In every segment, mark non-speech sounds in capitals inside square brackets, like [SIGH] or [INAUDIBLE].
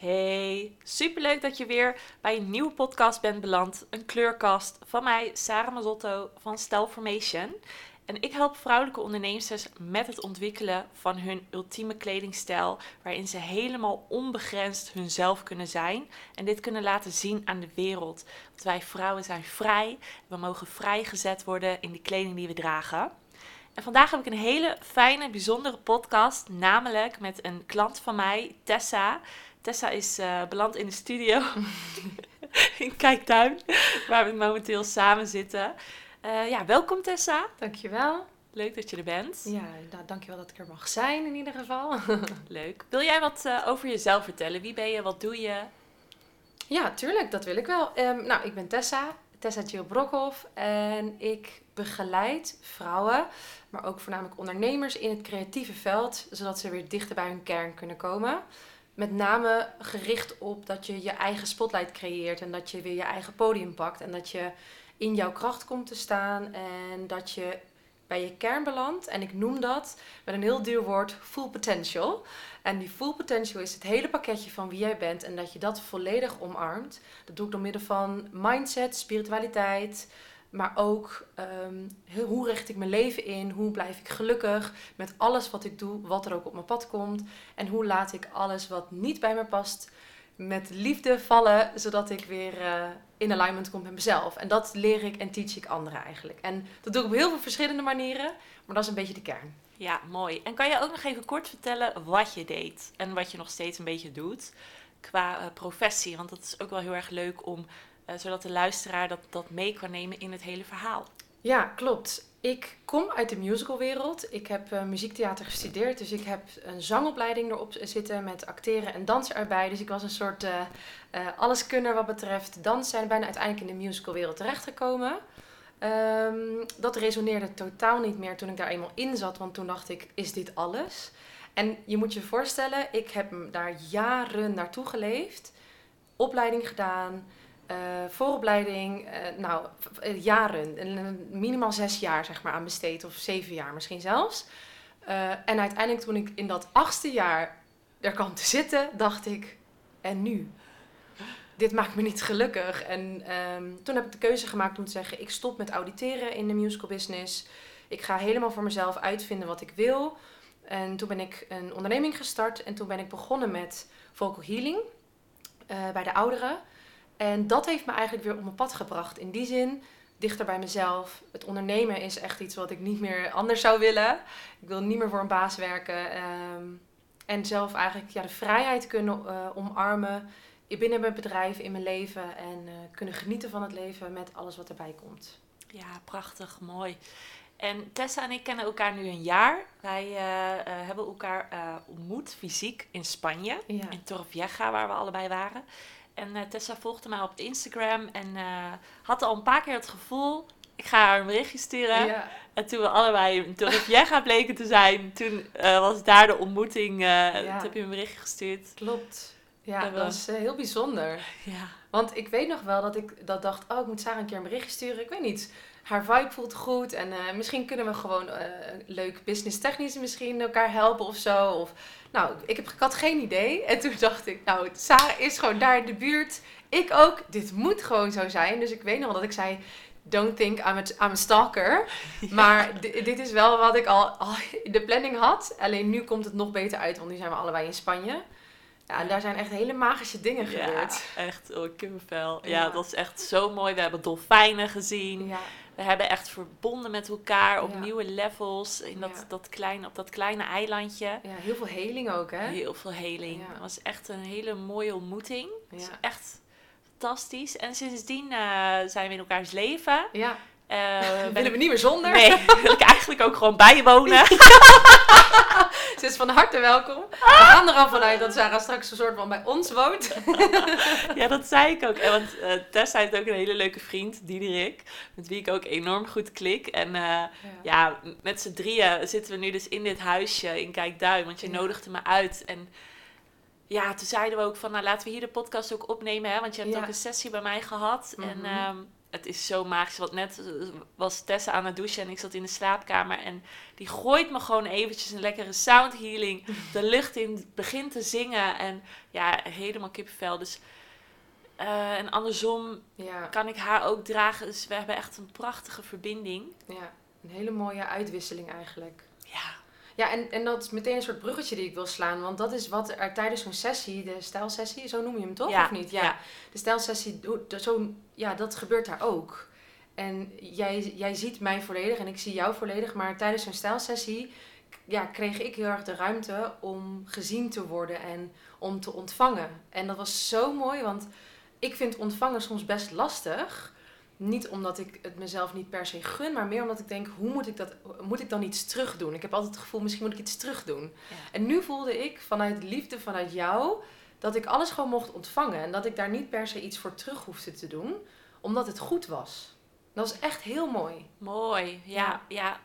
Hey, superleuk dat je weer bij een nieuwe podcast bent beland. Een kleurkast van mij, Sarah Mazzotto van Style Formation. En ik help vrouwelijke ondernemers met het ontwikkelen van hun ultieme kledingstijl, waarin ze helemaal onbegrensd hunzelf kunnen zijn en dit kunnen laten zien aan de wereld. Want wij vrouwen zijn vrij, we mogen vrijgezet worden in de kleding die we dragen. En vandaag heb ik een hele fijne, bijzondere podcast, namelijk met een klant van mij, Tessa. Tessa is uh, beland in de studio [LAUGHS] in Kijktuin, waar we momenteel samen zitten. Uh, ja, welkom Tessa. Dankjewel. Leuk dat je er bent. Ja, nou, dankjewel dat ik er mag zijn in ieder geval. [LAUGHS] Leuk. Wil jij wat uh, over jezelf vertellen? Wie ben je? Wat doe je? Ja, tuurlijk. Dat wil ik wel. Um, nou, ik ben Tessa. Tessa Jill Brokhoff. En ik begeleid vrouwen, maar ook voornamelijk ondernemers in het creatieve veld, zodat ze weer dichter bij hun kern kunnen komen met name gericht op dat je je eigen spotlight creëert en dat je weer je eigen podium pakt en dat je in jouw kracht komt te staan en dat je bij je kern belandt. En ik noem dat met een heel duur woord full potential. En die full potential is het hele pakketje van wie jij bent en dat je dat volledig omarmt. Dat doe ik door middel van mindset, spiritualiteit, maar ook um, hoe richt ik mijn leven in? Hoe blijf ik gelukkig met alles wat ik doe, wat er ook op mijn pad komt? En hoe laat ik alles wat niet bij me past met liefde vallen, zodat ik weer uh, in alignment kom met mezelf? En dat leer ik en teach ik anderen eigenlijk. En dat doe ik op heel veel verschillende manieren, maar dat is een beetje de kern. Ja, mooi. En kan je ook nog even kort vertellen wat je deed en wat je nog steeds een beetje doet qua uh, professie? Want dat is ook wel heel erg leuk om eh, zodat de luisteraar dat, dat mee kan nemen in het hele verhaal. Ja, klopt. Ik kom uit de musicalwereld. Ik heb uh, muziektheater gestudeerd, dus ik heb een zangopleiding erop zitten met acteren en dansen erbij. Dus ik was een soort uh, alleskunner wat betreft dansen en bijna uiteindelijk in de musicalwereld terechtgekomen. Um, dat resoneerde totaal niet meer toen ik daar eenmaal in zat, want toen dacht ik, is dit alles? En je moet je voorstellen, ik heb daar jaren naartoe geleefd, opleiding gedaan, uh, vooropleiding, uh, nou, jaren, minimaal zes jaar zeg maar aan besteed, of zeven jaar misschien zelfs. En uiteindelijk toen ik in dat achtste jaar er kwam te zitten, dacht ik, en nu? Dit maakt me niet gelukkig. En um, toen heb ik de keuze gemaakt om te zeggen, ik stop met auditeren in de musical business. Ik ga helemaal voor mezelf uitvinden wat ik wil. En toen ben ik een onderneming gestart en toen ben ik begonnen met vocal healing bij de ouderen. En dat heeft me eigenlijk weer op mijn pad gebracht. In die zin, dichter bij mezelf. Het ondernemen is echt iets wat ik niet meer anders zou willen. Ik wil niet meer voor een baas werken. Um, en zelf eigenlijk ja, de vrijheid kunnen uh, omarmen binnen mijn bedrijf, in mijn leven. En uh, kunnen genieten van het leven met alles wat erbij komt. Ja, prachtig, mooi. En Tessa en ik kennen elkaar nu een jaar. Wij uh, hebben elkaar ontmoet fysiek in Spanje, ja. in Torrevieja, waar we allebei waren. En uh, Tessa volgde mij op Instagram en uh, had al een paar keer het gevoel, ik ga haar een berichtje sturen. Ja. En toen we allebei in Torrevieja bleken te zijn, toen uh, was daar de ontmoeting, ja. toen heb je een berichtje gestuurd. Klopt. Ja, dat, dat was heel bijzonder. Ja. Want ik weet nog wel dat ik dat dacht, oh, ik moet Sarah een keer een berichtje sturen. Ik weet niet, haar vibe voelt goed en misschien kunnen we gewoon leuk business technisch misschien elkaar helpen of zo. Of nou, ik, heb, ik had geen idee. En toen dacht ik, nou, Sarah is gewoon daar in de buurt. Ik ook. Dit moet gewoon zo zijn. Dus ik weet nog wel dat ik zei, don't think I'm a, I'm a stalker. [LAUGHS] Maar dit is wel wat ik al, al in de planning had. Alleen nu komt het nog beter uit, want nu zijn we allebei in Spanje. Ja, en daar zijn echt hele magische dingen gebeurd. Ja, echt, oh, kippenvel. Ja, ja, dat is echt zo mooi. We hebben dolfijnen gezien. Ja. We hebben echt verbonden met elkaar op nieuwe levels in dat, dat kleine, op dat kleine eilandje. Ja, heel veel heling ook, hè? Heel veel heling. Het was echt een hele mooie ontmoeting. Het was echt fantastisch. En sindsdien uh, zijn we in elkaars leven. Ja. [LAUGHS] Uh, Willen we niet meer zonder? Nee, [LAUGHS] wil ik eigenlijk ook gewoon bijwonen. [LAUGHS] Ze is van harte welkom. We gaan er al vanuit dat Sarah straks een soort van bij ons woont. ja, dat zei ik ook. En want uh, Tessa heeft ook een hele leuke vriend, Diederik. Met wie ik ook enorm goed klik. En uh, ja. ja. met z'n drieën zitten we nu dus in dit huisje in Kijkduin. Want je ja. nodigde me uit. En ja, toen zeiden we ook van, nou laten we hier de podcast ook opnemen. Hè, want je hebt ook een sessie bij mij gehad. Mm -hmm. En... Um, het is zo magisch. Want net eh, was Tessa aan het douchen en ik zat in de slaapkamer. En die gooit me gewoon eventjes een lekkere sound healing [LAUGHS] de lucht in. Begint te zingen. En ja, helemaal kippenvel. Dus, eh, en andersom Ja, kan ik haar ook dragen. Dus we hebben echt een prachtige verbinding. ja, een hele mooie uitwisseling eigenlijk. Ja, Ja, en, en dat is meteen een soort bruggetje die ik wil slaan. Want dat is wat er tijdens zo'n sessie, de stijlsessie, zo noem je hem toch? Ja, Of niet? Ja. ja. De stijlsessie, zo, ja, dat gebeurt daar ook. En jij, jij ziet mij volledig en ik zie jou volledig. Maar tijdens zo'n stijlsessie ja, kreeg ik heel erg de ruimte om gezien te worden en om te ontvangen. En dat was zo mooi, want ik vind ontvangen soms best lastig. Niet omdat ik het mezelf niet per se gun, maar meer omdat ik denk, hoe moet ik dat, moet ik dan iets terug doen? Ik heb altijd het gevoel, misschien moet ik iets terug doen. Ja. En nu voelde ik vanuit liefde, vanuit jou, dat ik alles gewoon mocht ontvangen. En dat ik daar niet per se iets voor terug hoefde te doen, omdat het goed was. Dat was echt heel mooi. mooi. Ja, Ja. ja.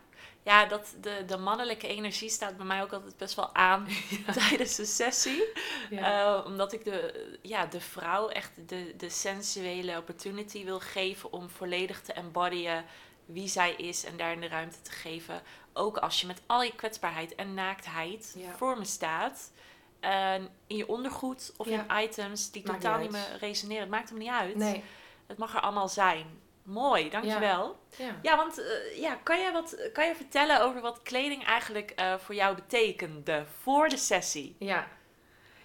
Ja. dat de, de mannelijke energie staat bij mij ook altijd best wel aan [LAUGHS] tijdens de sessie. Ja. Eh, omdat ik de, ja, de vrouw echt de, de sensuele opportunity wil geven om volledig te embodyen wie zij is en daarin de ruimte te geven. Ook als je met al je kwetsbaarheid en naaktheid Ja. voor me staat. in je ondergoed of in items die Maakt totaal niet niet meer resoneren. Het maakt hem niet uit. nee. Het mag er allemaal zijn. Mooi, dankjewel. Ja. Ja, want eh, ja, kan, jij wat, kan je vertellen over wat kleding eigenlijk eh, voor jou betekende voor de sessie? Ja.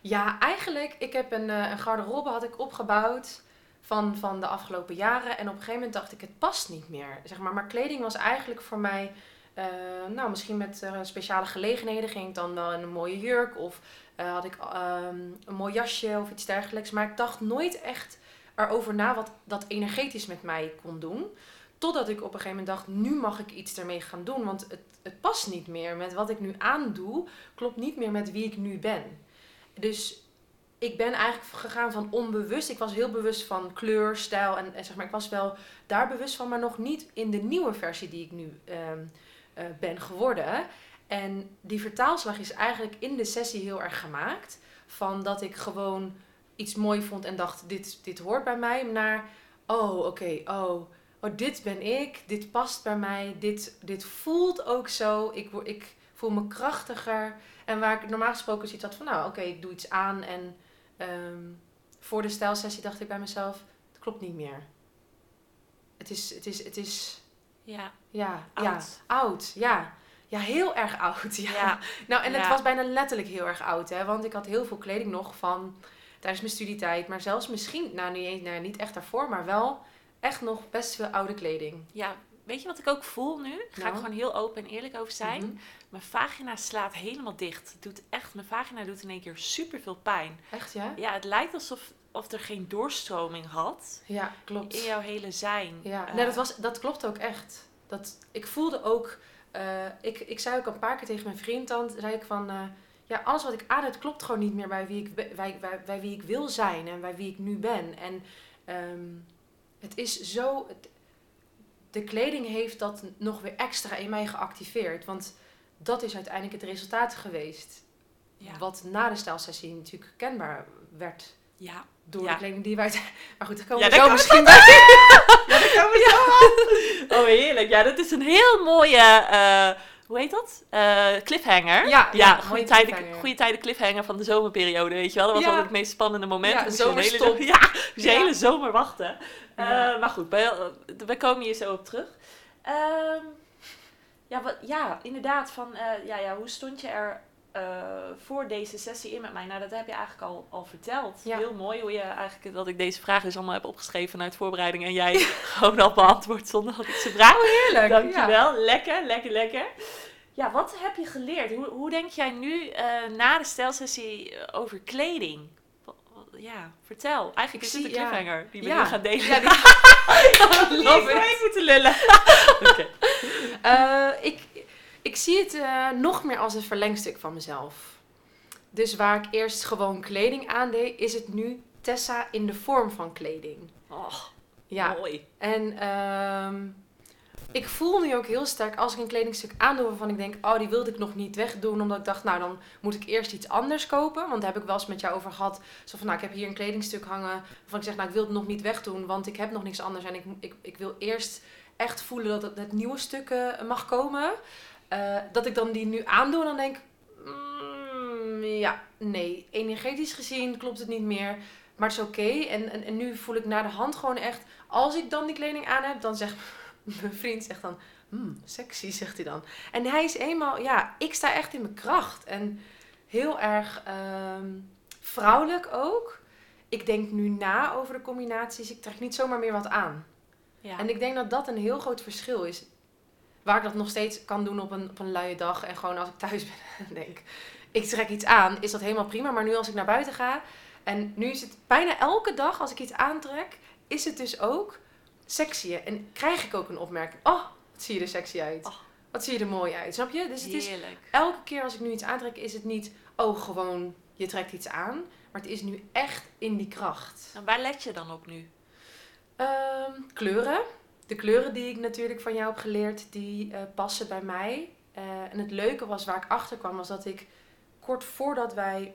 Ja, eigenlijk, ik heb een, eh, een garderobe had ik opgebouwd van, van de afgelopen jaren. En op een gegeven moment dacht ik, het past niet meer. Zeg maar, maar kleding was eigenlijk voor mij, nou misschien met speciale gelegenheden ging ik dan wel in een mooie jurk. Of had ik ehm, een mooi jasje of iets dergelijks. Maar ik dacht nooit echt erover na wat dat energetisch met mij kon doen. Totdat ik op een gegeven moment dacht, nu mag ik iets ermee gaan doen. Want het, het past niet meer met wat ik nu aandoe. Klopt niet meer met wie ik nu ben. Dus ik ben eigenlijk gegaan van onbewust. Ik was heel bewust van kleur, stijl en, zeg maar, ik was wel daar bewust van, maar nog niet in de nieuwe versie die ik nu ehm, eh, ben geworden. En die vertaalslag is eigenlijk in de sessie heel erg gemaakt. Van dat ik gewoon iets mooi vond en dacht, dit, dit hoort bij mij. Naar, oh oké, oh, oh, dit ben ik, dit past bij mij, dit, dit voelt ook zo. Ik, ik voel me krachtiger. En waar ik normaal gesproken zoiets had van, nou oké, ik doe iets aan. En ehm, voor de stijlsessie dacht ik bij mezelf, het klopt niet meer. Het is, het is, het is, Ja, ja, Oud. ja, oud, ja. Ja, heel erg oud, [LAUGHS] ja. ja. Nou, en het was bijna letterlijk heel erg oud, hè. Want ik had heel veel kleding nog van tijdens mijn studietijd. Maar zelfs misschien, nou niet, eens- nou, niet echt daarvoor, maar wel echt nog best veel oude kleding. ja. Weet je wat ik ook voel nu? Daar ga ik Nou? gewoon heel open en eerlijk over zijn. Mhm. Mijn vagina slaat helemaal dicht. Het doet echt, mijn vagina doet in één keer super veel pijn. Echt, ja? Ja, het lijkt alsof of er geen doorstroming had Ja, klopt. in jouw hele zijn. Ja, Eh, nee, dat, was, dat klopt ook echt. Dat, ik voelde ook, eh, ik, ik zei ook een paar keer tegen mijn vriend dan, zei ik van, eh, ja, alles wat ik aan heb klopt gewoon niet meer bij wie ik, bij, bij, bij wie ik wil zijn en bij wie ik nu ben. En ehm, het is zo, het- de kleding heeft dat nog weer extra in mij geactiveerd, want dat is uiteindelijk het resultaat geweest. Ja. Wat na de stijlsessie natuurlijk kenbaar werd Ja. door Ja. de kleding die wij... [LAUGHS] Maar goed, daar komen Ja, we zo misschien bij. [LAUGHS] Ja, daar komen we zo aan. Oh, heerlijk. Ja, dat is een heel mooie, eh, hoe heet dat? Eh, cliffhanger. Ja, ja, goede tijden, goede tijden cliffhanger van de zomerperiode, weet je wel. Dat was Ja. altijd het meest spannende moment. Ja, zomerstop. zo- [LAUGHS] ja, moest je hele zomer wachten. Eh. Maar goed, wij, we komen hier zo op terug. Ehm, ja, wat, ja, inderdaad. Van, eh, ja, ja, hoe stond je er eh, voor deze sessie in met mij? Nou, dat heb je eigenlijk al, al verteld. Ja. Heel mooi hoe je eigenlijk dat ik deze vragen dus allemaal heb opgeschreven vanuit voorbereiding en jij [LAUGHS] gewoon al beantwoord zonder dat ik ze vraag. Heerlijk. ja. Dankjewel. Lekker, lekker, lekker. Ja, wat heb je geleerd? Hoe, hoe denk jij nu eh, na de stelsessie eh, over kleding? Ja, vertel. Eigenlijk Ik is zie- het een ja. cliffhanger die we nu gaan delen. Ja, die- [LAUGHS] [LAUGHS] it. it. moeten lullen. Oké. Eh, ik, ik zie het eh, nog meer als een verlengstuk van mezelf. Dus waar ik eerst gewoon kleding aandeed, is het nu Tessa in de vorm van kleding. Oh, Ja, mooi. en ehm, ik voel nu ook heel sterk als ik een kledingstuk aandoe waarvan ik denk, oh, die wilde ik nog niet wegdoen. Omdat ik dacht, nou, dan moet ik eerst iets anders kopen. Want daar heb ik wel eens met jou over gehad. Zo van, nou, ik heb hier een kledingstuk hangen waarvan ik zeg, nou, ik wil het nog niet wegdoen, want ik heb nog niks anders. En ik, ik, ik wil eerst echt voelen dat het, het nieuwe stuk eh, mag komen. Eh, dat ik dan die nu aandoe en dan denk, mm, ja, nee, energetisch gezien klopt het niet meer. Maar het is oké. En, en, en nu voel ik naar de hand gewoon echt, als ik dan die kleding aan heb, dan zeg [LAUGHS] mijn vriend zegt dan, hmm, sexy, [LAUGHS] zegt hij dan. En hij is eenmaal, ja, ik sta echt in mijn kracht. En heel erg ehm, vrouwelijk ook. Ik denk nu na over de combinaties. Ik trek niet zomaar meer wat aan. Ja. En ik denk dat dat een heel groot verschil is. Waar ik dat nog steeds kan doen op een, op een luie dag. En gewoon als ik thuis ben [LAUGHS] en denk, ik trek iets aan, is dat helemaal prima. Maar nu als ik naar buiten ga. En nu is het bijna elke dag als ik iets aantrek, is het dus ook sexy. En krijg ik ook een opmerking. Oh, wat zie je er sexy uit. Oh. Wat zie je er mooi uit. Snap je? Dus het is, elke keer als ik nu iets aantrek, is het niet, oh, gewoon, je trekt iets aan. Maar het is nu echt in die kracht. En waar let je dan op nu? Ehm, kleuren. De kleuren die ik natuurlijk van jou heb geleerd, die uh, passen bij mij. Uh, en het leuke was, waar ik achter kwam, was dat ik kort voordat wij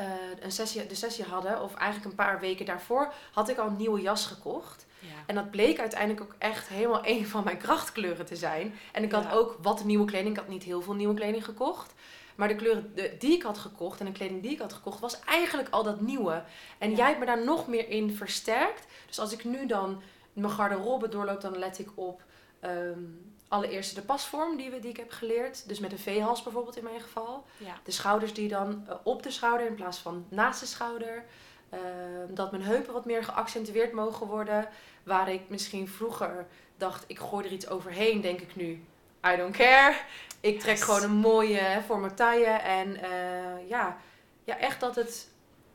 uh, een sessie, de sessie hadden, of eigenlijk een paar weken daarvoor, had ik al een nieuwe jas gekocht. En dat bleek uiteindelijk ook echt helemaal [LAUGHS] een van mijn krachtkleuren te zijn. En ik had ook wat nieuwe kleding. Ik had niet heel veel nieuwe kleding gekocht. Maar de kleuren die ik had gekocht en de kleding die ik had gekocht, was eigenlijk al dat nieuwe. En jij hebt me daar nog meer in versterkt. Dus als ik nu dan mijn garderobe doorloop, dan let ik op um, allereerst de pasvorm die, we, die ik heb geleerd. Dus met een V-hals bijvoorbeeld in mijn geval. De schouders die dan eh, op de schouder in plaats van naast de schouder. Ehm, dat mijn heupen wat meer geaccentueerd mogen worden. Waar ik misschien vroeger dacht, ik gooi er iets overheen, denk ik nu, I don't care. Ik trek gewoon een mooie voor mijn taille. En uh, ja, ja, echt dat het,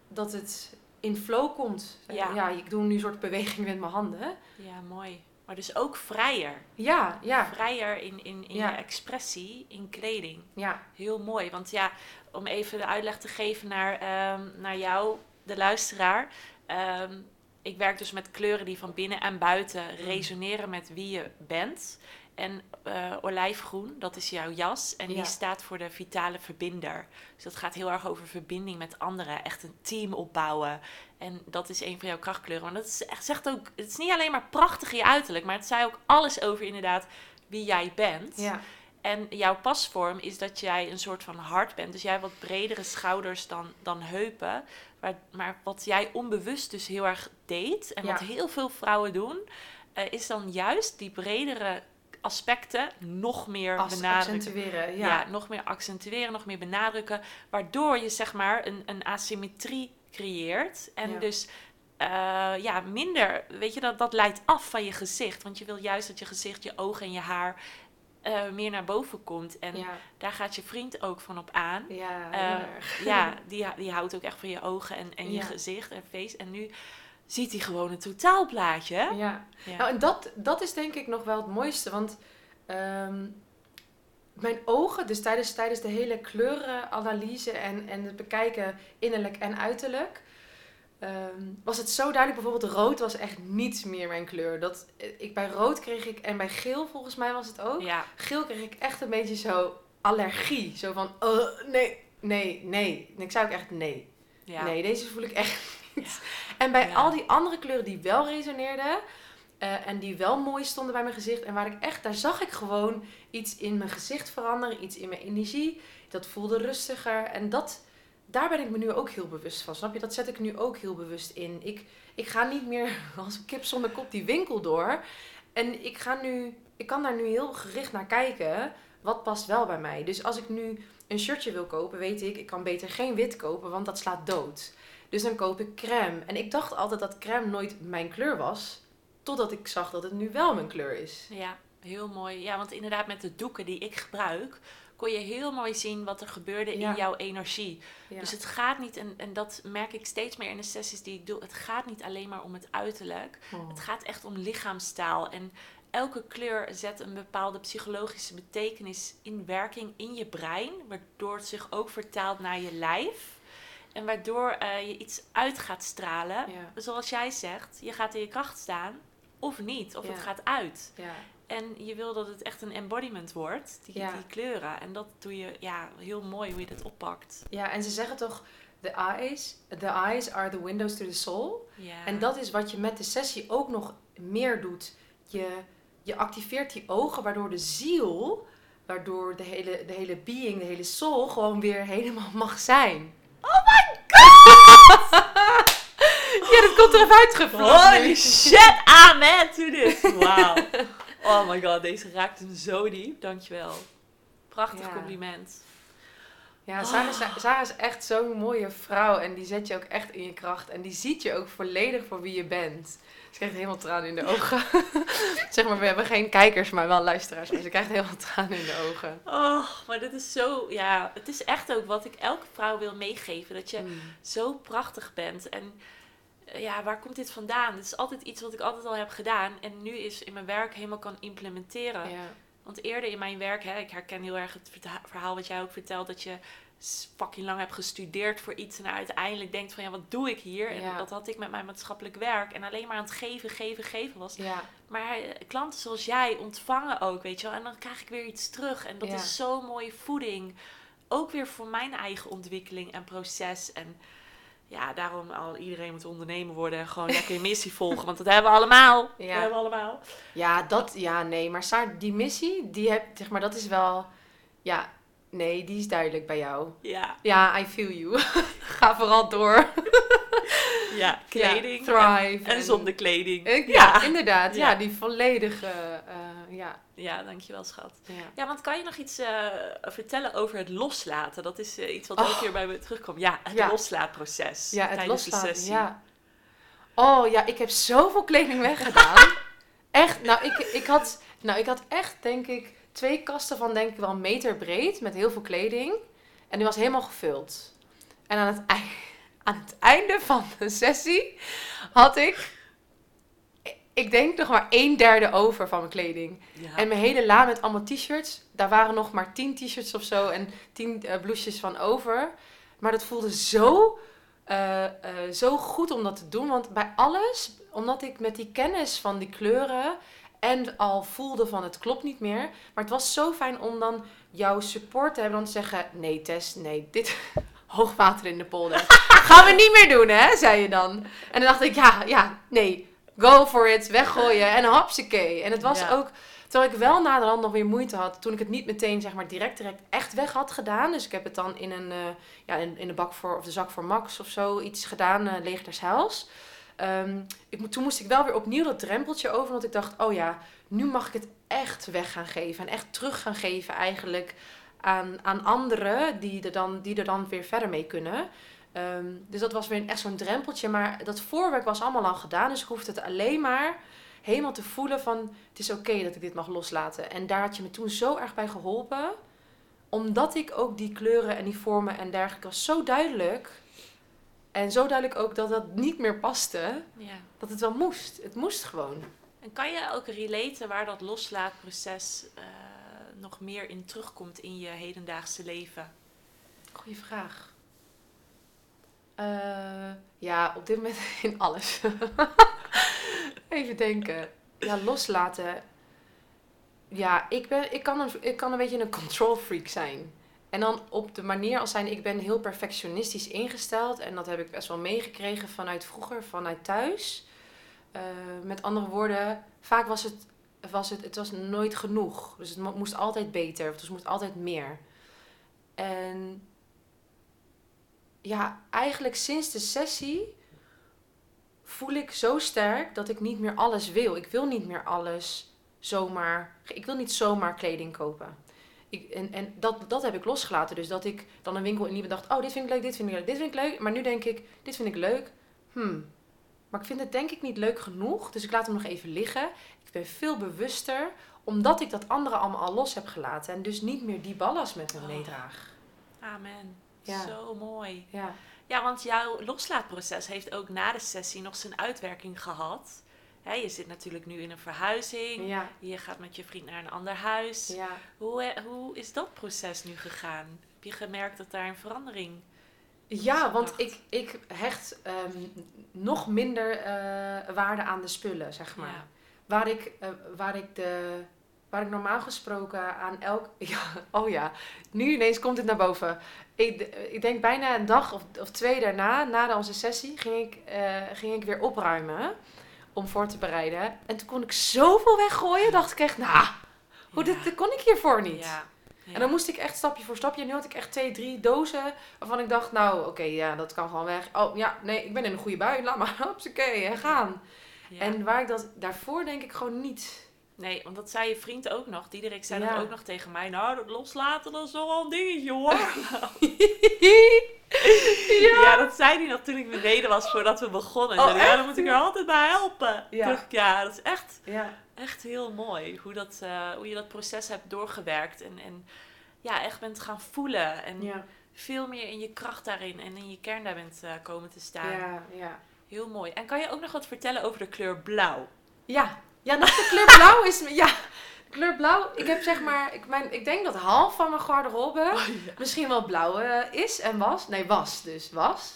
dat het in flow komt. Ja. ja, ik doe nu een soort beweging met mijn handen. Ja, mooi. Maar dus ook vrijer. Ja, ja. Vrijer in, in, in je expressie, in kleding. Ja. Heel mooi. Want ja, om even de uitleg te geven naar, um, naar jou, de luisteraar. Um, ik werk dus met kleuren die van binnen en buiten mm. resoneren met wie je bent. En uh, olijfgroen, dat is jouw jas. En die staat voor de vitale verbinder. Dus dat gaat heel erg over verbinding met anderen. Echt een team opbouwen. En dat is een van jouw krachtkleuren. Want dat is, echt, zegt ook, het is niet alleen maar prachtig in je uiterlijk. Maar het zei ook alles over inderdaad wie jij bent. Ja. En jouw pasvorm is dat jij een soort van hart bent. Dus jij hebt wat bredere schouders dan, dan heupen. Maar, maar wat jij onbewust dus heel erg deed. En wat heel veel vrouwen doen. Uh, is dan juist die bredere aspecten nog meer As benadrukken. Accentueren, ja. ja. Nog meer accentueren, nog meer benadrukken. Waardoor je zeg maar een, een asymmetrie creëert. En dus uh, ja, minder, weet je, dat, dat leidt af van je gezicht. Want je wil juist dat je gezicht, je ogen en je haar uh, meer naar boven komt. En daar gaat je vriend ook van op aan. Ja, uh, ja [LAUGHS] die, die houdt ook echt van je ogen en, en je gezicht en face. En nu ziet hij gewoon een totaalplaatje. Ja. ja. Nou, en dat, dat is denk ik nog wel het mooiste. Want um, mijn ogen, dus tijdens, tijdens de hele kleurenanalyse en, en het bekijken innerlijk en uiterlijk Ehm, was het zo duidelijk. Bijvoorbeeld rood was echt niets meer mijn kleur. Dat, ik, bij rood kreeg ik, en bij geel volgens mij was het ook. Ja. Geel kreeg ik echt een beetje zo allergie. Zo van, uh, nee, nee, nee. En ik zei ook echt nee. Ja. Nee, deze voel ik echt [LAUGHS] niet. En bij al die andere kleuren die wel resoneerden... Uh, en die wel mooi stonden bij mijn gezicht. En waar ik echt, daar zag ik gewoon iets in mijn gezicht veranderen. Iets in mijn energie. Dat voelde rustiger. En dat daar ben ik me nu ook heel bewust van. Snap je? Dat zet ik nu ook heel bewust in. Ik, ik ga niet meer [LAUGHS] als een kip zonder kop die winkel door. En ik, ga nu, ik kan daar nu heel gericht naar kijken. Wat past wel bij mij? Dus als ik nu een shirtje wil kopen, weet ik, ik kan beter geen wit kopen, want dat slaat dood. Dus dan koop ik crème. En ik dacht altijd dat crème nooit mijn kleur was. Totdat ik zag dat het nu wel mijn kleur is. Ja, heel mooi. Ja, want inderdaad met de doeken die ik gebruik, kon je heel mooi zien wat er gebeurde in jouw energie. Dus het gaat niet, en, en dat merk ik steeds meer in de sessies die ik doe, het gaat niet alleen maar om het uiterlijk. Oh. Het gaat echt om lichaamstaal. En elke kleur zet een bepaalde psychologische betekenis in werking in je brein, waardoor het zich ook vertaalt naar je lijf. En waardoor uh, je iets uit gaat stralen. Zoals jij zegt, je gaat in je kracht staan of niet, of het gaat uit. Ja. En je wil dat het echt een embodiment wordt, die, die kleuren. En dat doe je ja, heel mooi hoe je dit oppakt. Ja, en ze zeggen toch, the eyes, the eyes are the windows to the soul. En dat is wat je met de sessie ook nog meer doet. Je, je activeert die ogen, waardoor de ziel, waardoor de hele, de hele being, de hele soul gewoon weer helemaal [LAUGHS] mag zijn. Oh my god! [LAUGHS] Ja, dat komt er even uitgevlogen. Holy shit, amen to this. Wauw. [LAUGHS] Oh my god, deze raakt hem zo diep. Dankjewel. Prachtig Ja. compliment. Ja, Sarah, is- Sarah is echt zo'n mooie vrouw en die zet je ook echt in je kracht. En die ziet je ook volledig voor wie je bent. Ze krijgt helemaal tranen in de ogen. [LAUGHS] zeg maar, we hebben geen kijkers, maar wel luisteraars. Maar ze krijgt helemaal [LAUGHS] tranen in de ogen. Oh, maar dit is zo, ja, het is echt ook wat ik elke vrouw wil meegeven. Dat je Mm. zo prachtig bent. En eh, ja, waar komt dit vandaan? Dit is altijd iets wat ik altijd al heb gedaan. En nu is in mijn werk helemaal kan implementeren. Ja. Want eerder in mijn werk, hè, ik herken heel erg het verhaal wat jij ook vertelt. Dat je fucking lang hebt gestudeerd voor iets. En uiteindelijk denkt van, ja, wat doe ik hier? En Ja. dat had ik met mijn maatschappelijk werk. En alleen maar aan het geven, geven, geven was. ja. Maar eh, klanten zoals jij ontvangen ook, weet je wel. En dan krijg ik weer iets terug. En dat Ja. is zo'n mooie voeding. Ook weer voor mijn eigen ontwikkeling en proces. En ja, daarom al iedereen moet ondernemer worden. En gewoon lekker je missie volgen. Want dat hebben we allemaal. Ja. Dat hebben we allemaal. Ja, dat, ja, nee. Maar Saar, die missie, die heb, zeg maar, dat is wel, ja, nee, die is duidelijk bij jou. Ja, Ja, I feel you. [LAUGHS] Ga vooral door. ja kleding. Ja, en, thrive. en zonder kleding. Ja, ja. inderdaad. Ja. Ja. die volledige, eh, ja, Ja, dankjewel schat. ja. Ja, want kan je nog iets eh, vertellen over het loslaten? Dat is eh, iets wat Oh. ook weer bij me terugkomt. Ja, het loslaatproces. Ja, het loslaten. Ja. Oh ja, ik heb zoveel kleding weggedaan. [LAUGHS] echt, nou ik, ik, had, nou ik had echt denk ik twee kasten van denk ik wel een meter breed met heel veel kleding. En die was helemaal gevuld. En aan het, ei- [LAUGHS] aan het einde van de sessie had ik, ik denk nog maar een derde over van mijn kleding. Ja. En mijn hele la met allemaal t-shirts. Daar waren nog maar tien t-shirts of zo en tien blouses van over. Maar dat voelde zo, eh, eh, zo goed om dat te doen. Want bij alles, omdat ik met die kennis van die kleuren en al voelde van het klopt niet meer. Maar het was zo fijn om dan jouw support te hebben. Dan te zeggen, nee Tess, nee, dit [LAUGHS] hoogwater in de polder. [LAUGHS] Gaan we niet meer doen hè, zei je dan. En dan dacht ik, ja, ja, nee, go for it, weggooien en hapsakee. En het was Ja. ook... Terwijl ik wel naderhand nog weer moeite had toen ik het niet meteen zeg maar direct direct echt weg had gedaan. Dus ik heb het dan in een eh, ja, in, in de bak voor of de zak voor Max of zo iets gedaan, eh leeg des huils. Ehm, ik, toen moest ik wel weer opnieuw dat drempeltje over, want ik dacht, oh ja, nu mag ik het echt weg gaan geven en echt terug gaan geven eigenlijk aan, aan anderen die er, dan, die er dan weer verder mee kunnen. Ehm, dus dat was weer echt zo'n drempeltje, maar dat voorwerk was allemaal al gedaan, dus ik hoefde het alleen maar helemaal te voelen van het is oké dat ik dit mag loslaten. En daar had je me toen zo erg bij geholpen. Omdat ik ook die kleuren en die vormen en dergelijke was zo duidelijk. En zo duidelijk ook dat dat niet meer paste. ja. Dat het wel moest. Het moest gewoon. En kan je ook relaten waar dat loslaatproces eh, nog meer in terugkomt in je hedendaagse leven? Goeie vraag. Eh, ja, op dit moment [LAUGHS] in alles. [LAUGHS] Even denken. Ja, loslaten. Ja, ik, ben, ik, kan een, ik kan een beetje een control freak zijn. En dan op de manier als zijn, ik ben heel perfectionistisch ingesteld. En dat heb ik best wel meegekregen vanuit vroeger, vanuit thuis. Eh, met andere woorden, vaak was het, was het, het was nooit genoeg. Dus het mo- moest altijd beter, of het moest altijd meer. En ja, eigenlijk sinds de sessie voel ik zo sterk dat ik niet meer alles wil. Ik wil niet meer alles zomaar. Ik wil niet zomaar kleding kopen. Ik, en en dat, dat heb ik losgelaten. Dus dat ik dan een winkel in dacht: Oh, dit vind ik leuk, dit vind ik leuk, dit vind ik leuk. Maar nu denk ik: Dit vind ik leuk. Hmm. Maar ik vind het denk ik niet leuk genoeg. Dus ik laat hem nog even liggen. Ik ben veel bewuster omdat ik dat andere allemaal al los heb gelaten. En dus niet meer die ballast met me Oh. meedraag. Amen. Ja. Zo mooi. Ja. Ja, want jouw loslaatproces heeft ook na de sessie nog zijn uitwerking gehad. Hè, je zit natuurlijk nu in een verhuizing. Ja. Je gaat met je vriend naar een ander huis. Ja. Hoe, eh, hoe is dat proces nu gegaan? Heb je gemerkt dat daar een verandering Ja, want ik, ik hecht ehm, nog minder eh, waarde aan de spullen, zeg maar. Ja. Waar, ik, eh, waar ik de waar ik normaal gesproken aan elk... [LAUGHS] Ja, oh ja, nu ineens komt het naar boven. Ik, ik denk bijna een dag of, of twee daarna, na onze sessie, ging ik, ging ik weer opruimen om voor te bereiden. En toen kon ik zoveel weggooien, dacht ik echt, nou, hoe Ja. dit, dit kon ik hiervoor niet. Ja. Ja. En dan moest ik echt stapje voor stapje. En nu had ik echt twee, drie dozen waarvan ik dacht, nou, oké, ja, dat kan gewoon weg. Oh, ja, nee, ik ben in een goede bui. Laat maar, [LAUGHS] hupsakee, hè, gaan. En waar ik dat daarvoor denk ik gewoon niet. Nee, want dat zei je vriend ook nog. Diederik zei dat ook nog tegen mij. Nou, dat loslaten, dat is wel een dingetje hoor. [LAUGHS] [LAUGHS] [LAUGHS] ja. dat zei hij nog toen ik beneden was voordat we begonnen. Oh, ja, dan moet ik er altijd bij helpen. Ja. Dat is echt, Ja, echt heel mooi. Hoe, dat, eh, hoe je dat proces hebt doorgewerkt. En, en ja, echt bent gaan voelen. En veel meer in je kracht daarin en in je kern daar bent eh, komen te staan. ja, ja. Heel mooi. En kan je ook nog wat vertellen over de kleur blauw? Ja, ja nog de kleur blauw is... Ja, kleur blauw. Ik heb zeg maar... Ik, mijn, ik denk dat half van mijn garderobe misschien wel blauw eh, is en was. Nee, was dus. Was.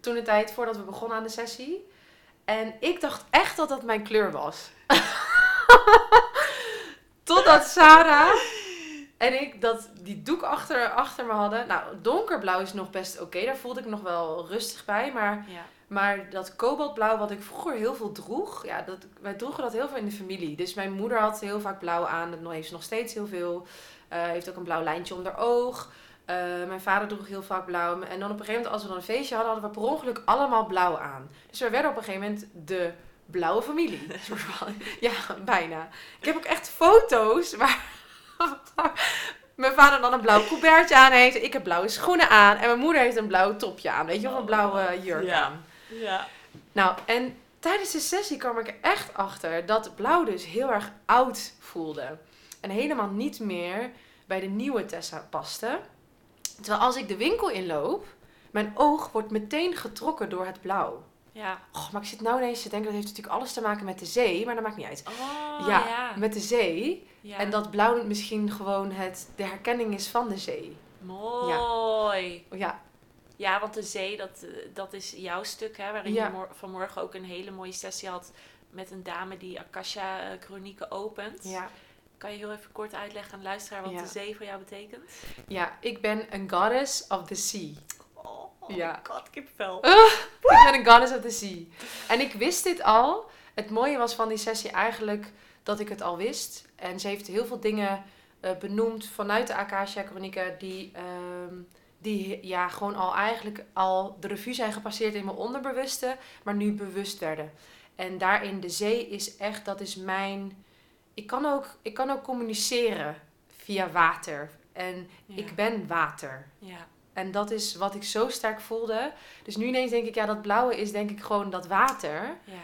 Toen de tijd voordat we begonnen aan de sessie. En ik dacht echt dat dat mijn kleur was. [LAUGHS] Totdat Sarah en ik dat, die doek achter, achter me hadden. Nou, donkerblauw is nog best oké. Daar voelde ik nog wel rustig bij. Maar Ja. Maar dat kobaltblauw wat ik vroeger heel veel droeg, ja, dat, wij droegen dat heel veel in de familie. Dus mijn moeder had heel vaak blauw aan, dat heeft ze nog steeds heel veel. Eh, heeft ook een blauw lijntje onder oog. Eh, mijn vader droeg heel vaak blauw. En dan op een gegeven moment, als we dan een feestje hadden, hadden we per ongeluk allemaal blauw aan. Dus we werden op een gegeven moment de blauwe familie. [LAUGHS] Ja, bijna. Ik heb ook echt foto's waar [LAUGHS] mijn vader dan een blauw coubertje aan heeft. Ik heb blauwe schoenen aan. En mijn moeder heeft een blauw topje aan. Weet je, of een blauwe jurk aan. Ja. Nou, en tijdens de sessie kwam ik er echt achter dat blauw dus heel erg oud voelde. En helemaal niet meer bij de nieuwe Tessa paste. Terwijl als ik de winkel inloop, mijn oog wordt meteen getrokken door het blauw. Ja. Oh, maar ik zit nou ineens te denken, dat heeft natuurlijk alles te maken met de zee, maar dat maakt niet uit. Oh, Ja, ja. Met de zee. Ja. En dat blauw misschien gewoon het, de herkenning is van de zee. Mooi. Ja, Ja, want de zee, dat, eh, dat is jouw stuk, hè, waarin Ja. je mor- vanmorgen ook een hele mooie sessie had met een dame die Akasha-chronieken opent. ja. Kan je heel even kort uitleggen aan de luisteraar wat Ja. de zee voor jou betekent? ja, ik ben een goddess of the sea. Oh, Ja. god, kipvel. Ik ben een goddess of the sea. En ik wist dit al. Het mooie was van die sessie eigenlijk dat ik het al wist. En ze heeft heel veel dingen eh, benoemd vanuit de Akasha Chronieken die, ehm, die ja, gewoon al eigenlijk al de revue zijn gepasseerd in mijn onderbewuste, maar nu bewust werden. En daarin de zee is echt, dat is mijn... Ik kan ook, ik kan ook communiceren via water. En Ja. ik ben water. Ja. En dat is wat ik zo sterk voelde. Dus nu ineens denk ik, ja, dat blauwe is denk ik gewoon dat water. Ja.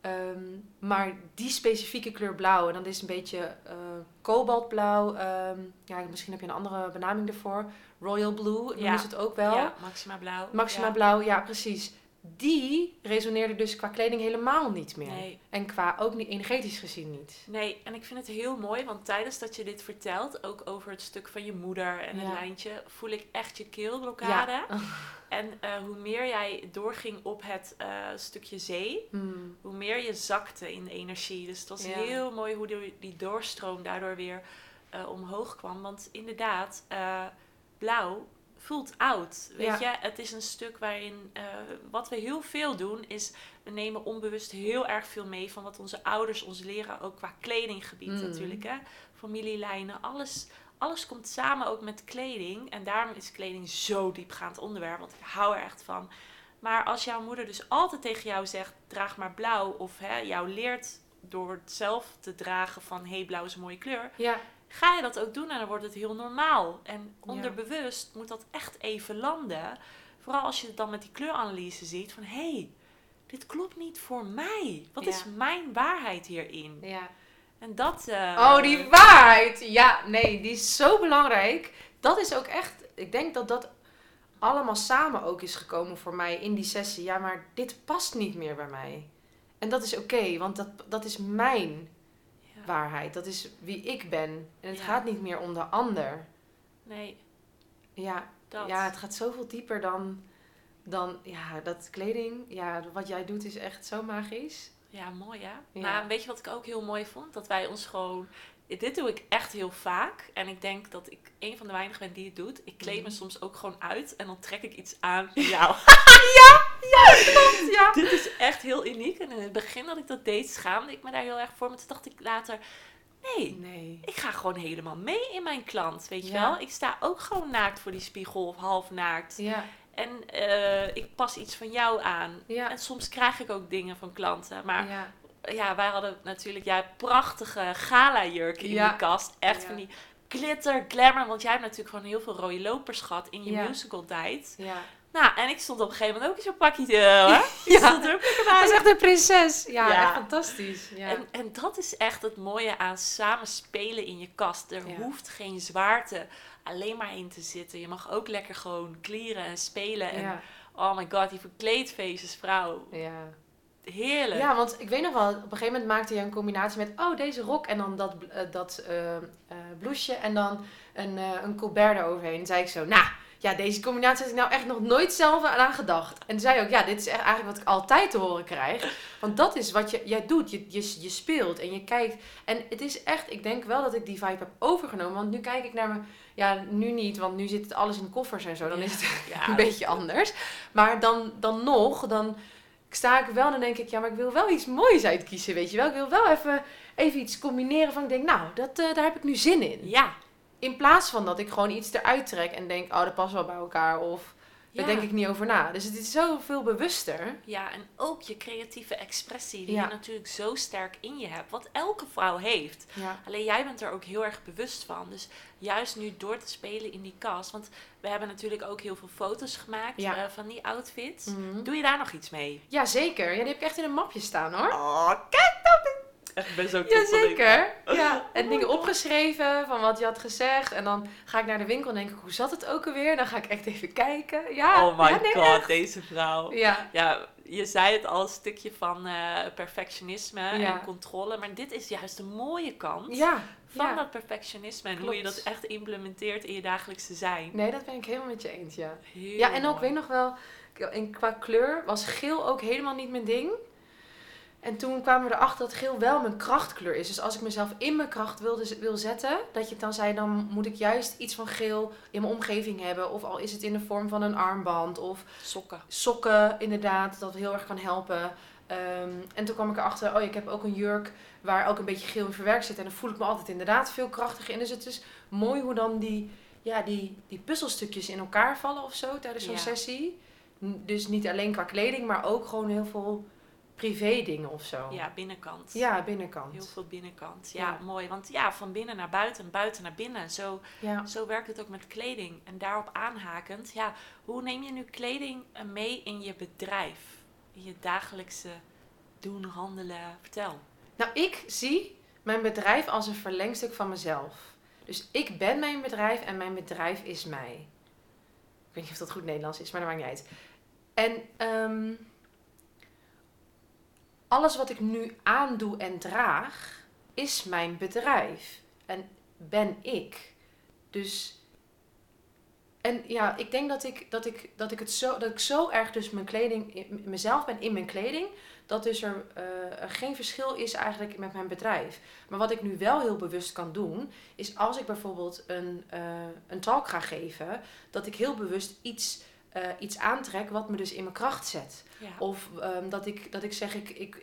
Ehm, maar die specifieke kleur blauw, en dat is een beetje eh, kobaltblauw. ehm, ja, misschien heb je een andere benaming ervoor. Royal blue, noemen Ja. ze het ook wel. Ja, Maxima Blauw. Maxima Ja. blauw, ja, precies. Die resoneerde dus qua kleding helemaal niet meer. Nee. En qua ook niet energetisch gezien niet. Nee, en ik vind het heel mooi, want tijdens dat je dit vertelt, ook over het stuk van je moeder en het lijntje, voel ik echt je keelblokkade. Ja. [LAUGHS] En eh, hoe meer jij doorging op het eh, stukje zee, Hmm. hoe meer je zakte in de energie. Dus het was Ja. heel mooi hoe die, die doorstroom daardoor weer eh, omhoog kwam. Want inderdaad, blauw voelt oud. Weet Ja. je, het is een stuk waarin eh, wat we heel veel doen is we nemen onbewust heel erg veel mee van wat onze ouders ons leren, ook qua kledinggebied Mm. natuurlijk. Hè? Familielijnen, alles, alles komt samen ook met kleding. En daarom is kleding zo diepgaand onderwerp, want ik hou er echt van. Maar als jouw moeder dus altijd tegen jou zegt, draag maar blauw, of hè, jou leert door het zelf te dragen van, hé, hey, blauw is een mooie kleur, Ja, ga je dat ook doen en dan wordt het heel normaal. En onderbewust moet dat echt even landen. Vooral als je het dan met die kleuranalyse ziet van, hé, hey, dit klopt niet voor mij. Wat is mijn waarheid hierin? ja. En dat... eh, Oh, die waarheid. Ja, nee, die is zo belangrijk. Dat is ook echt, ik denk dat dat allemaal samen ook is gekomen voor mij in die sessie. Ja, maar dit past niet meer bij mij. En dat is oké, want dat, dat is mijn Ja. waarheid. Dat is wie ik ben. En het Ja. gaat niet meer om de ander. Nee, Ja, dat. ja het gaat zoveel dieper dan, dan ja, dat kleding. Ja, wat jij doet is echt zo magisch. Ja, mooi hè? Ja. Maar weet je wat ik ook heel mooi vond? Dat wij ons gewoon dit doe ik echt heel vaak. En ik denk dat ik een van de weinigen ben die het doet. Ik kleed me Mhm. soms ook gewoon uit en dan trek ik iets aan van jou. [LAUGHS] Ja. [LAUGHS] dit is echt heel uniek. En in het begin dat ik dat deed, schaamde ik me daar heel erg voor. Maar toen dacht ik later, nee, Nee. ik ga gewoon helemaal mee in mijn klant. Weet je Ja. wel? Ik sta ook gewoon naakt voor die spiegel of half naakt. Ja. En eh, ik pas iets van jou aan. Ja. En soms krijg ik ook dingen van klanten. Maar ja. Ja, wij hadden natuurlijk ja, prachtige gala-jurken in Ja. die kast. Echt Ja. van die glitter, glamour. Want jij hebt natuurlijk gewoon heel veel rode lopers gehad in je Ja. musical tijd. Ja. Nou, en ik stond op een gegeven moment ook in zo'n pakje. Hè? Ik Ja. stond er ook bij. Is echt een prinses. Ja, Ja. echt fantastisch. Ja. En, en dat is echt het mooie aan samen spelen in je kast. Er Ja. hoeft geen zwaarte alleen maar in te zitten. Je mag ook lekker gewoon klieren en spelen. En ja. oh my god, die verkleedfeestjes, vrouw. Ja. Heerlijk. ja, want ik weet nog wel, op een gegeven moment maakte je een combinatie met, oh, deze rok en dan dat, eh, dat eh, eh, blouseje en dan een, een colbert eroverheen. En zei ik zo, nou, ja, deze combinatie had ik nou echt nog nooit zelf aan gedacht. En zei ook, ja, dit is echt eigenlijk wat ik altijd te horen krijg. Want dat is wat je, jij doet, je, je, je speelt en je kijkt. En het is echt, ik denk wel dat ik die vibe heb overgenomen. Want nu kijk ik naar me, ja, nu niet, want nu zit het alles in koffers en zo. Dan is het [LAUGHS] Ja. een beetje anders. Maar dan, dan nog, dan sta ik wel en dan denk ik, ja, maar ik wil wel iets moois uitkiezen, weet je wel. Ik wil wel even, even iets combineren van, ik denk, nou, dat, eh, daar heb ik nu zin in. Ja. In plaats van dat ik gewoon iets eruit trek en denk, oh, dat past wel bij elkaar. Of daar Ja. denk ik niet over na. Dus het is zoveel bewuster. Ja, en ook je creatieve expressie, die Ja. je natuurlijk zo sterk in je hebt. Wat elke vrouw heeft. Ja. Alleen jij bent er ook heel erg bewust van. Dus juist nu door te spelen in die kast. Want we hebben natuurlijk ook heel veel foto's gemaakt Ja. eh, van die outfits. Mhm. Doe je daar nog iets mee? Ja, zeker. Ja, die heb ik echt in een mapje staan, hoor. Oh, kijk dat! Ik ben zo Jazeker. Ja, en Oh dingen opgeschreven van wat je had gezegd. En dan ga ik naar de winkel en denk ik, hoe zat het ook alweer? Dan ga ik echt even kijken. Ja, Oh my ja, nee, god, echt. deze vrouw. Ja, Ja, je zei het al, een stukje van eh, perfectionisme Ja. en controle. Maar dit is juist de mooie kant ja. van ja. dat perfectionisme. En hoe je dat echt implementeert in je dagelijkse zijn. Nee, dat ben ik helemaal met je eens, ja. Heel Ja, en ook, mooi. weet nog wel, in, qua kleur was geel ook helemaal niet mijn ding. En toen kwamen we erachter dat geel wel mijn krachtkleur is. Dus als ik mezelf in mijn kracht wilde, wil zetten, dat je dan zei, dan moet ik juist iets van geel in mijn omgeving hebben. Of al is het in de vorm van een armband of Sokken. sokken, inderdaad, dat heel erg kan helpen. Ehm, en toen kwam ik erachter, oh, ik heb ook een jurk waar ook een beetje geel in verwerkt zit. En dan voel ik me altijd inderdaad veel krachtiger in. Dus het is mooi hoe dan die, ja, die, die puzzelstukjes in elkaar vallen of zo tijdens zo'n Ja. sessie. Dus niet alleen qua kleding, maar ook gewoon heel veel privé dingen of zo. Ja, binnenkant. Ja, binnenkant. Heel veel binnenkant. Ja, Ja. mooi. Want ja, van binnen naar buiten en buiten naar binnen. Zo, Ja. zo werkt het ook met kleding. En daarop aanhakend, ja, hoe neem je nu kleding eh, mee in je bedrijf? In je dagelijkse doen, handelen? Vertel. Nou, ik zie mijn bedrijf als een verlengstuk van mezelf. Dus ik ben mijn bedrijf en mijn bedrijf is mij. Ik weet niet of dat goed Nederlands is, maar dat maakt niet uit. En ehm, alles wat ik nu aandoe en draag, is mijn bedrijf. En ben ik. Dus. En ja, ik denk dat ik, dat ik, dat ik het zo, dat ik zo erg dus mijn kleding, in- mezelf ben in mijn kleding, dat dus er, eh, er geen verschil is eigenlijk met mijn bedrijf. Maar wat ik nu wel heel bewust kan doen, is als ik bijvoorbeeld een, eh, een talk ga geven, dat ik heel bewust iets, eh, iets aantrek wat me dus in mijn kracht zet. Ja. Of ehm, dat, ik, dat ik zeg, ik, ik,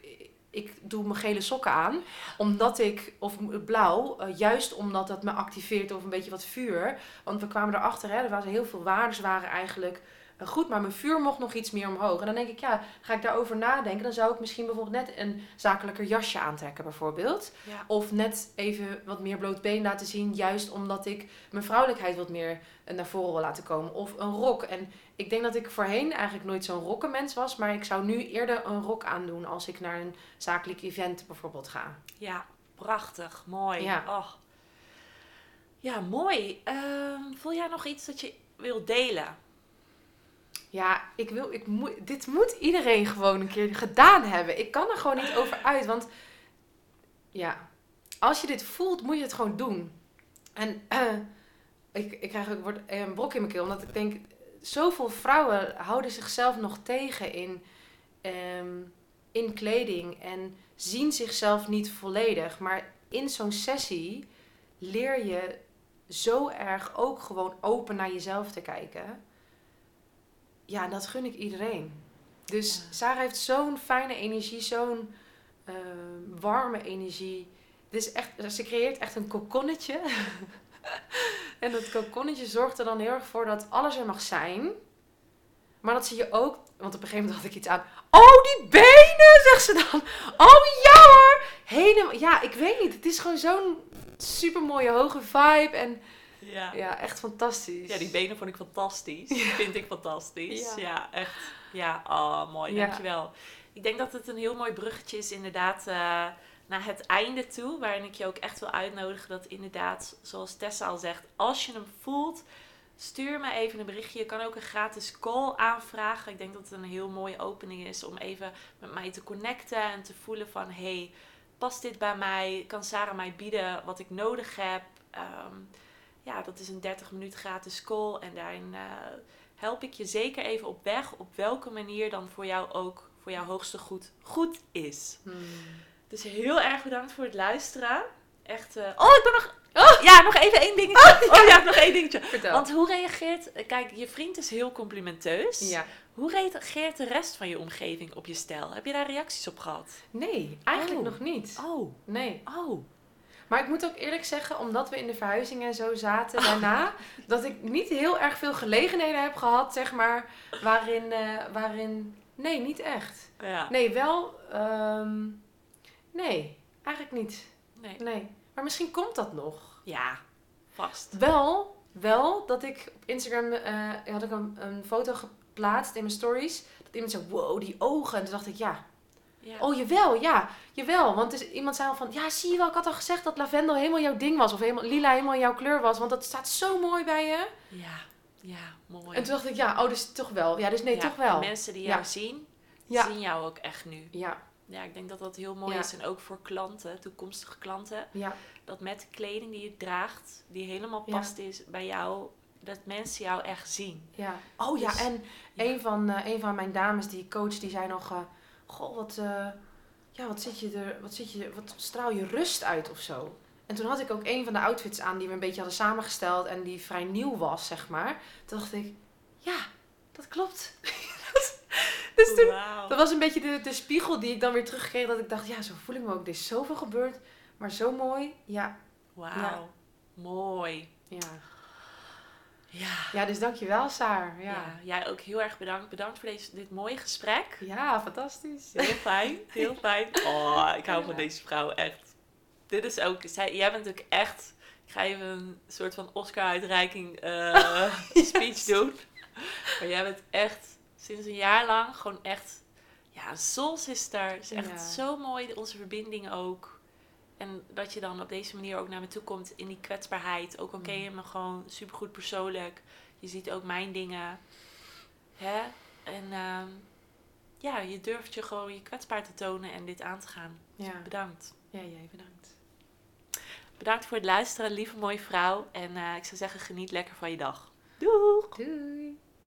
ik doe mijn gele sokken aan, omdat ik, of blauw, eh, juist omdat dat me activeert of een beetje wat vuur. Want we kwamen erachter, hè, er waren heel veel waardes waren eigenlijk eh, goed, maar mijn vuur mocht nog iets meer omhoog. En dan denk ik, ja, ga ik daarover nadenken, dan zou ik misschien bijvoorbeeld net een zakelijker jasje aantrekken bijvoorbeeld. Ja. Of net even wat meer bloot been laten zien, juist omdat ik mijn vrouwelijkheid wat meer naar voren wil laten komen. Of een rok. En ik denk dat ik voorheen eigenlijk nooit zo'n rokkenmens was, maar ik zou nu eerder een rok aandoen als ik naar een zakelijk event bijvoorbeeld ga. Ja, prachtig. Mooi. Ja. Oh. Ja, mooi. Ehm, voel jij nog iets dat je wil delen? Ja, ik wil, ik moet, dit moet iedereen gewoon een keer gedaan hebben. Ik kan er gewoon niet over uit, want ja, als je dit voelt, moet je het gewoon doen. En eh, [CLEARS THROAT] ik, ik krijg ook wordt een brok in mijn keel, omdat ik denk, zoveel vrouwen houden zichzelf nog tegen in, ehm, in kleding en zien zichzelf niet volledig. Maar in zo'n sessie leer je zo erg ook gewoon open naar jezelf te kijken. Ja, dat gun ik iedereen. Dus Ja. Sarah heeft zo'n fijne energie, zo'n eh, warme energie. Dus echt, ze creëert echt een kokonnetje. [LAUGHS] [LAUGHS] en dat kokonnetje zorgt er dan heel erg voor dat alles er mag zijn. Maar dat zie je ook, want op een gegeven moment had ik iets aan. Oh, die benen, zegt ze dan. Oh ja hoor. Helemaal, ja, ik weet niet. Het is gewoon zo'n super mooie hoge vibe. En Ja. ja, echt fantastisch. Ja, die benen vond ik fantastisch. Die vind ik fantastisch. Ja. Ja, echt. Ja, oh, mooi. Ja. Dankjewel. Ik denk dat het een heel mooi bruggetje is inderdaad eh, naar het einde toe. Waarin ik je ook echt wil uitnodigen dat inderdaad, zoals Tessa al zegt, als je hem voelt, stuur me even een berichtje. Je kan ook een gratis call aanvragen. Ik denk dat het een heel mooie opening is om even met mij te connecten en te voelen van... Hey, past dit bij mij? Kan Sarah mij bieden wat ik nodig heb? Ehm, ja, dat is een 30 minuten gratis call. En daarin eh, help ik je zeker even op weg op welke manier dan voor jou ook, voor jouw hoogste goed, goed is. Hmm. Dus heel erg bedankt voor het luisteren. Echt. eh, Oh, ik ben nog. Oh, ja, nog even één dingetje. Oh ja, nog één dingetje. Vertel. Want hoe reageert. Kijk, je vriend is heel complimenteus. ja. Hoe reageert de rest van je omgeving op je stijl? Heb je daar reacties op gehad? Nee, eigenlijk Oh. nog niet. Oh, Nee. oh. Maar ik moet ook eerlijk zeggen, omdat we in de verhuizing en zo zaten daarna, dat ik niet heel erg veel gelegenheden heb gehad, zeg maar, waarin, eh, waarin, nee, niet echt. Ja. Nee, wel, ehm, nee, eigenlijk niet. Nee. Nee. Maar misschien komt dat nog. Ja, vast. Wel, wel dat ik op Instagram eh, had ik een, een foto geplaatst in mijn stories. Dat iemand zei, wow, die ogen. En toen dacht ik, ja, Ja. oh jawel, ja, jawel. Want dus iemand zei al van, ja, zie je wel, ik had al gezegd dat lavendel helemaal jouw ding was. Of helemaal, lila helemaal jouw kleur was. Want dat staat zo mooi bij je. Ja, ja, mooi. En toen dacht ik, ja, oh, dus toch wel. Ja, dus nee, Ja, toch wel. mensen die jou Ja. zien, zien jou ook echt nu. Ja, Ja, ik denk dat dat heel mooi Ja. is. En ook voor klanten, toekomstige klanten. ja, Dat met de kleding die je draagt, die helemaal past is bij jou, dat mensen jou echt zien. ja. Oh ja, Dus- en een, van, eh, een van mijn dames die ik coach, die zei nog, eh, goh, wat, eh, ja, wat zit je er, wat zit je, wat straal je rust uit of zo. En toen had ik ook een van de outfits aan die we een beetje hadden samengesteld en die vrij nieuw was, zeg maar. Toen dacht ik, ja, dat klopt. [LAUGHS] dus toen, dat was een beetje de, de spiegel die ik dan weer terugkreeg. Dat ik dacht, ja, zo voel ik me ook. Er is zoveel gebeurd, maar zo mooi. Ja, Wauw. Ja. Mooi. ja. Ja. Ja, dus dankjewel, Saar. ja. Ja, jij ook heel erg bedankt. Bedankt voor deze, dit mooie gesprek. ja fantastisch. Heel [LAUGHS] fijn, heel fijn. Oh, ik hou van deze vrouw echt. Dit is ook, zij, jij bent ook echt, ik ga even een soort van Oscar-uitreiking eh, [LAUGHS] speech doen. Maar jij bent echt sinds een jaar lang gewoon echt, ja, een soul sister. Het is echt Ja. zo mooi, onze verbinding ook. En dat je dan op deze manier ook naar me toe komt in die kwetsbaarheid. Ook al ken je me gewoon supergoed persoonlijk. Je ziet ook mijn dingen. Hè? En ehm, ja, je durft je gewoon je kwetsbaar te tonen en dit aan te gaan. Ja, Bedankt. ja jij bedankt. Bedankt voor het luisteren, lieve mooie vrouw. En eh, ik zou zeggen, geniet lekker van je dag. Doeg! Doei.